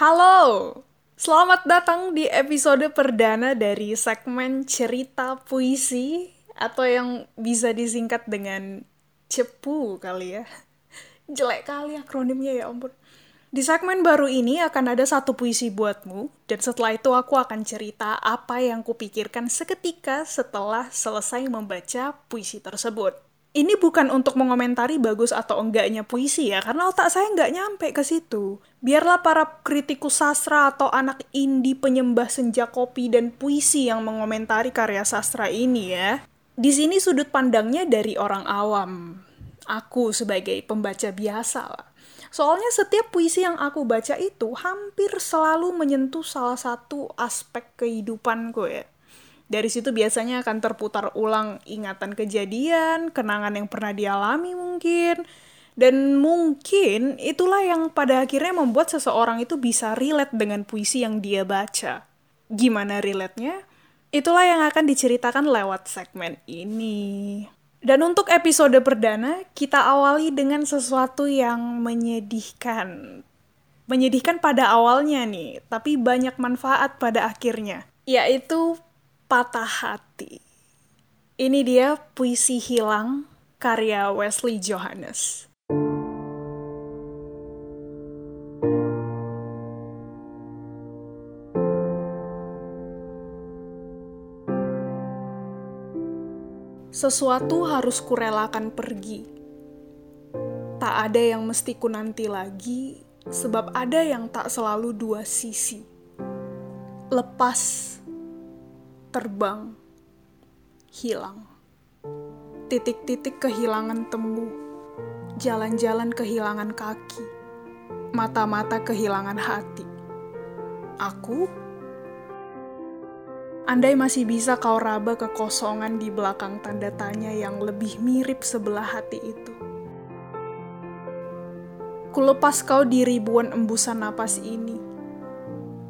Halo, selamat datang di episode perdana dari segmen cerita puisi atau yang bisa disingkat dengan cepu kali ya. Jelek kali akronimnya ya ampun. Di segmen baru ini akan ada satu puisi buatmu, dan setelah itu aku akan cerita apa yang kupikirkan seketika setelah selesai membaca puisi tersebut. Ini bukan untuk mengomentari bagus atau enggaknya puisi ya, karena otak saya nggak nyampe ke situ. Biarlah para kritikus sastra atau anak indie penyembah senja kopi dan puisi yang mengomentari karya sastra ini ya. Di sini sudut pandangnya dari orang awam. Aku sebagai pembaca biasa lah. Soalnya setiap puisi yang aku baca itu hampir selalu menyentuh salah satu aspek kehidupanku ya. Dari situ biasanya akan terputar ulang ingatan kejadian, kenangan yang pernah dialami mungkin, dan mungkin itulah yang pada akhirnya membuat seseorang itu bisa relate dengan puisi yang dia baca. Gimana relate-nya? Itulah yang akan diceritakan lewat segmen ini. Dan untuk episode perdana, kita awali dengan sesuatu yang menyedihkan. Menyedihkan pada awalnya nih, tapi banyak manfaat pada akhirnya. Yaitu patah hati. Ini dia puisi hilang karya Wesley Johannes. Sesuatu harus kurelakan pergi. Tak ada yang mesti ku nanti lagi, sebab ada yang tak selalu dua sisi. Lepas terbang, hilang. Titik-titik kehilangan temu, jalan-jalan kehilangan kaki, mata-mata kehilangan hati. Aku? Andai masih bisa kau raba kekosongan di belakang tanda tanya yang lebih mirip sebelah hati itu. Kulepas kau di ribuan embusan napas ini.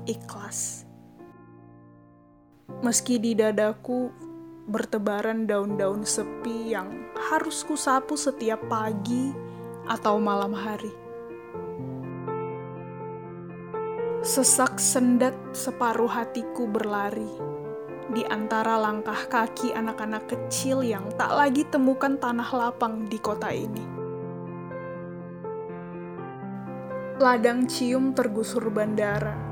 Ikhlas meski di dadaku bertebaran daun-daun sepi yang harus kusapu setiap pagi atau malam hari. Sesak sendat separuh hatiku berlari di antara langkah kaki anak-anak kecil yang tak lagi temukan tanah lapang di kota ini. Ladang cium tergusur bandara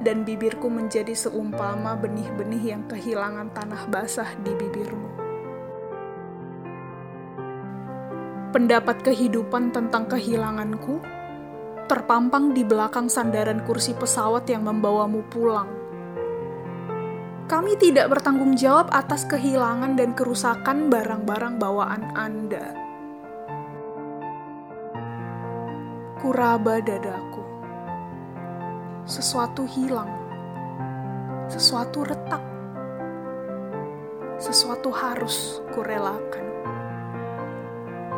dan bibirku menjadi seumpama benih-benih yang kehilangan tanah basah di bibirmu. Pendapat kehidupan tentang kehilanganku terpampang di belakang sandaran kursi pesawat yang membawamu pulang. Kami tidak bertanggung jawab atas kehilangan dan kerusakan barang-barang bawaan Anda. Kuraba dadaku sesuatu hilang, sesuatu retak, sesuatu harus kurelakan.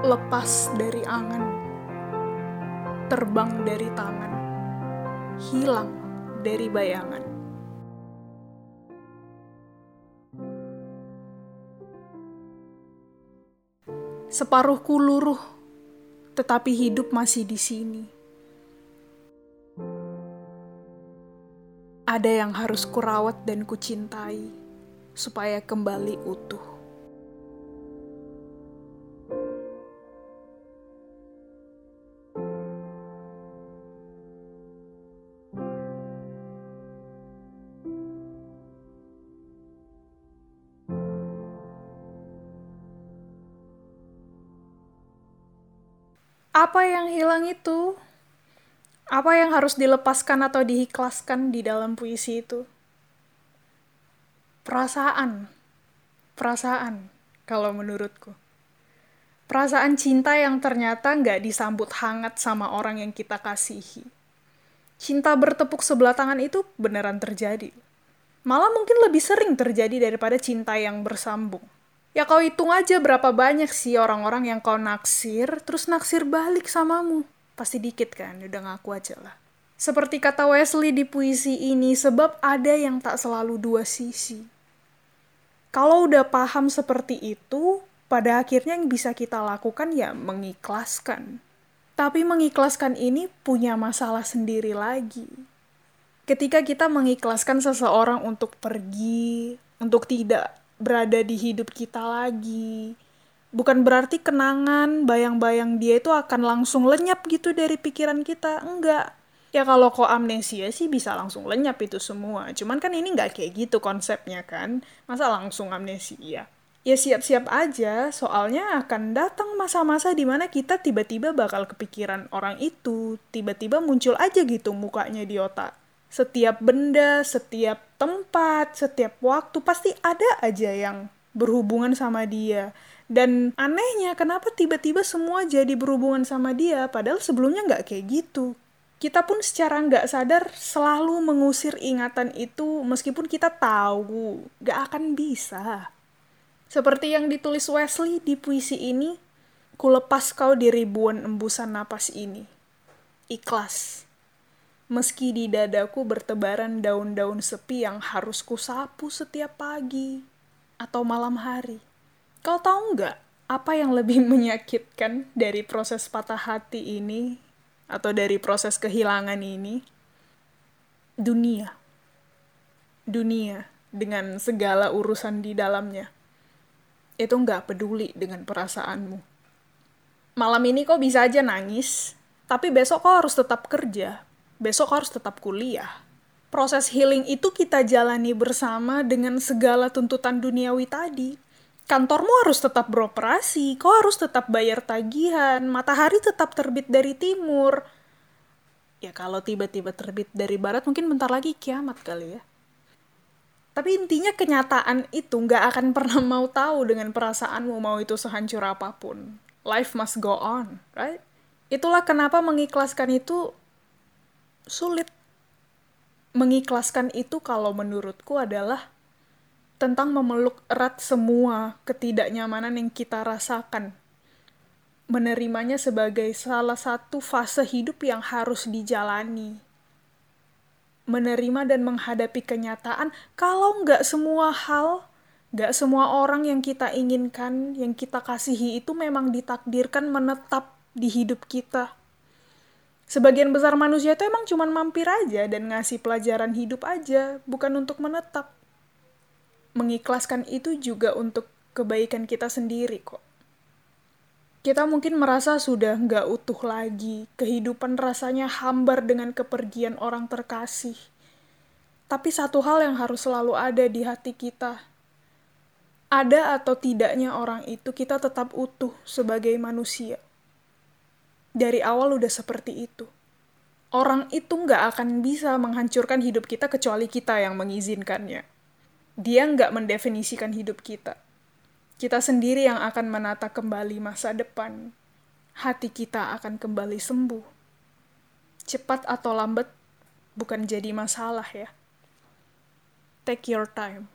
Lepas dari angan, terbang dari tangan, hilang dari bayangan. Separuhku luruh, tetapi hidup masih di sini Ada yang harus kurawat dan kucintai supaya kembali utuh. Apa yang hilang itu? Apa yang harus dilepaskan atau diikhlaskan di dalam puisi itu? Perasaan. Perasaan, kalau menurutku. Perasaan cinta yang ternyata nggak disambut hangat sama orang yang kita kasihi. Cinta bertepuk sebelah tangan itu beneran terjadi. Malah mungkin lebih sering terjadi daripada cinta yang bersambung. Ya kau hitung aja berapa banyak sih orang-orang yang kau naksir, terus naksir balik samamu pasti dikit kan, udah ngaku aja lah. Seperti kata Wesley di puisi ini, sebab ada yang tak selalu dua sisi. Kalau udah paham seperti itu, pada akhirnya yang bisa kita lakukan ya mengikhlaskan. Tapi mengikhlaskan ini punya masalah sendiri lagi. Ketika kita mengikhlaskan seseorang untuk pergi, untuk tidak berada di hidup kita lagi, bukan berarti kenangan, bayang-bayang dia itu akan langsung lenyap gitu dari pikiran kita. Enggak. Ya kalau kok amnesia sih bisa langsung lenyap itu semua. Cuman kan ini nggak kayak gitu konsepnya kan. Masa langsung amnesia? Ya siap-siap aja, soalnya akan datang masa-masa di mana kita tiba-tiba bakal kepikiran orang itu. Tiba-tiba muncul aja gitu mukanya di otak. Setiap benda, setiap tempat, setiap waktu pasti ada aja yang berhubungan sama dia dan anehnya, kenapa tiba-tiba semua jadi berhubungan sama dia, padahal sebelumnya nggak kayak gitu. Kita pun secara nggak sadar selalu mengusir ingatan itu meskipun kita tahu nggak akan bisa. Seperti yang ditulis Wesley di puisi ini, ku lepas kau di ribuan embusan napas ini. Ikhlas. Meski di dadaku bertebaran daun-daun sepi yang harus kusapu setiap pagi atau malam hari Kau tahu nggak apa yang lebih menyakitkan dari proses patah hati ini atau dari proses kehilangan ini? Dunia. Dunia dengan segala urusan di dalamnya. Itu nggak peduli dengan perasaanmu. Malam ini kau bisa aja nangis, tapi besok kau harus tetap kerja. Besok kau harus tetap kuliah. Proses healing itu kita jalani bersama dengan segala tuntutan duniawi tadi kantormu harus tetap beroperasi, kau harus tetap bayar tagihan, matahari tetap terbit dari timur. Ya kalau tiba-tiba terbit dari barat mungkin bentar lagi kiamat kali ya. Tapi intinya kenyataan itu nggak akan pernah mau tahu dengan perasaanmu mau itu sehancur apa pun. Life must go on, right? Itulah kenapa mengikhlaskan itu sulit. Mengikhlaskan itu kalau menurutku adalah tentang memeluk erat semua ketidaknyamanan yang kita rasakan. Menerimanya sebagai salah satu fase hidup yang harus dijalani. Menerima dan menghadapi kenyataan kalau nggak semua hal, nggak semua orang yang kita inginkan, yang kita kasihi itu memang ditakdirkan menetap di hidup kita. Sebagian besar manusia itu emang cuma mampir aja dan ngasih pelajaran hidup aja, bukan untuk menetap mengikhlaskan itu juga untuk kebaikan kita sendiri kok. Kita mungkin merasa sudah nggak utuh lagi, kehidupan rasanya hambar dengan kepergian orang terkasih. Tapi satu hal yang harus selalu ada di hati kita, ada atau tidaknya orang itu kita tetap utuh sebagai manusia. Dari awal udah seperti itu. Orang itu nggak akan bisa menghancurkan hidup kita kecuali kita yang mengizinkannya dia nggak mendefinisikan hidup kita. Kita sendiri yang akan menata kembali masa depan. Hati kita akan kembali sembuh. Cepat atau lambat bukan jadi masalah ya. Take your time.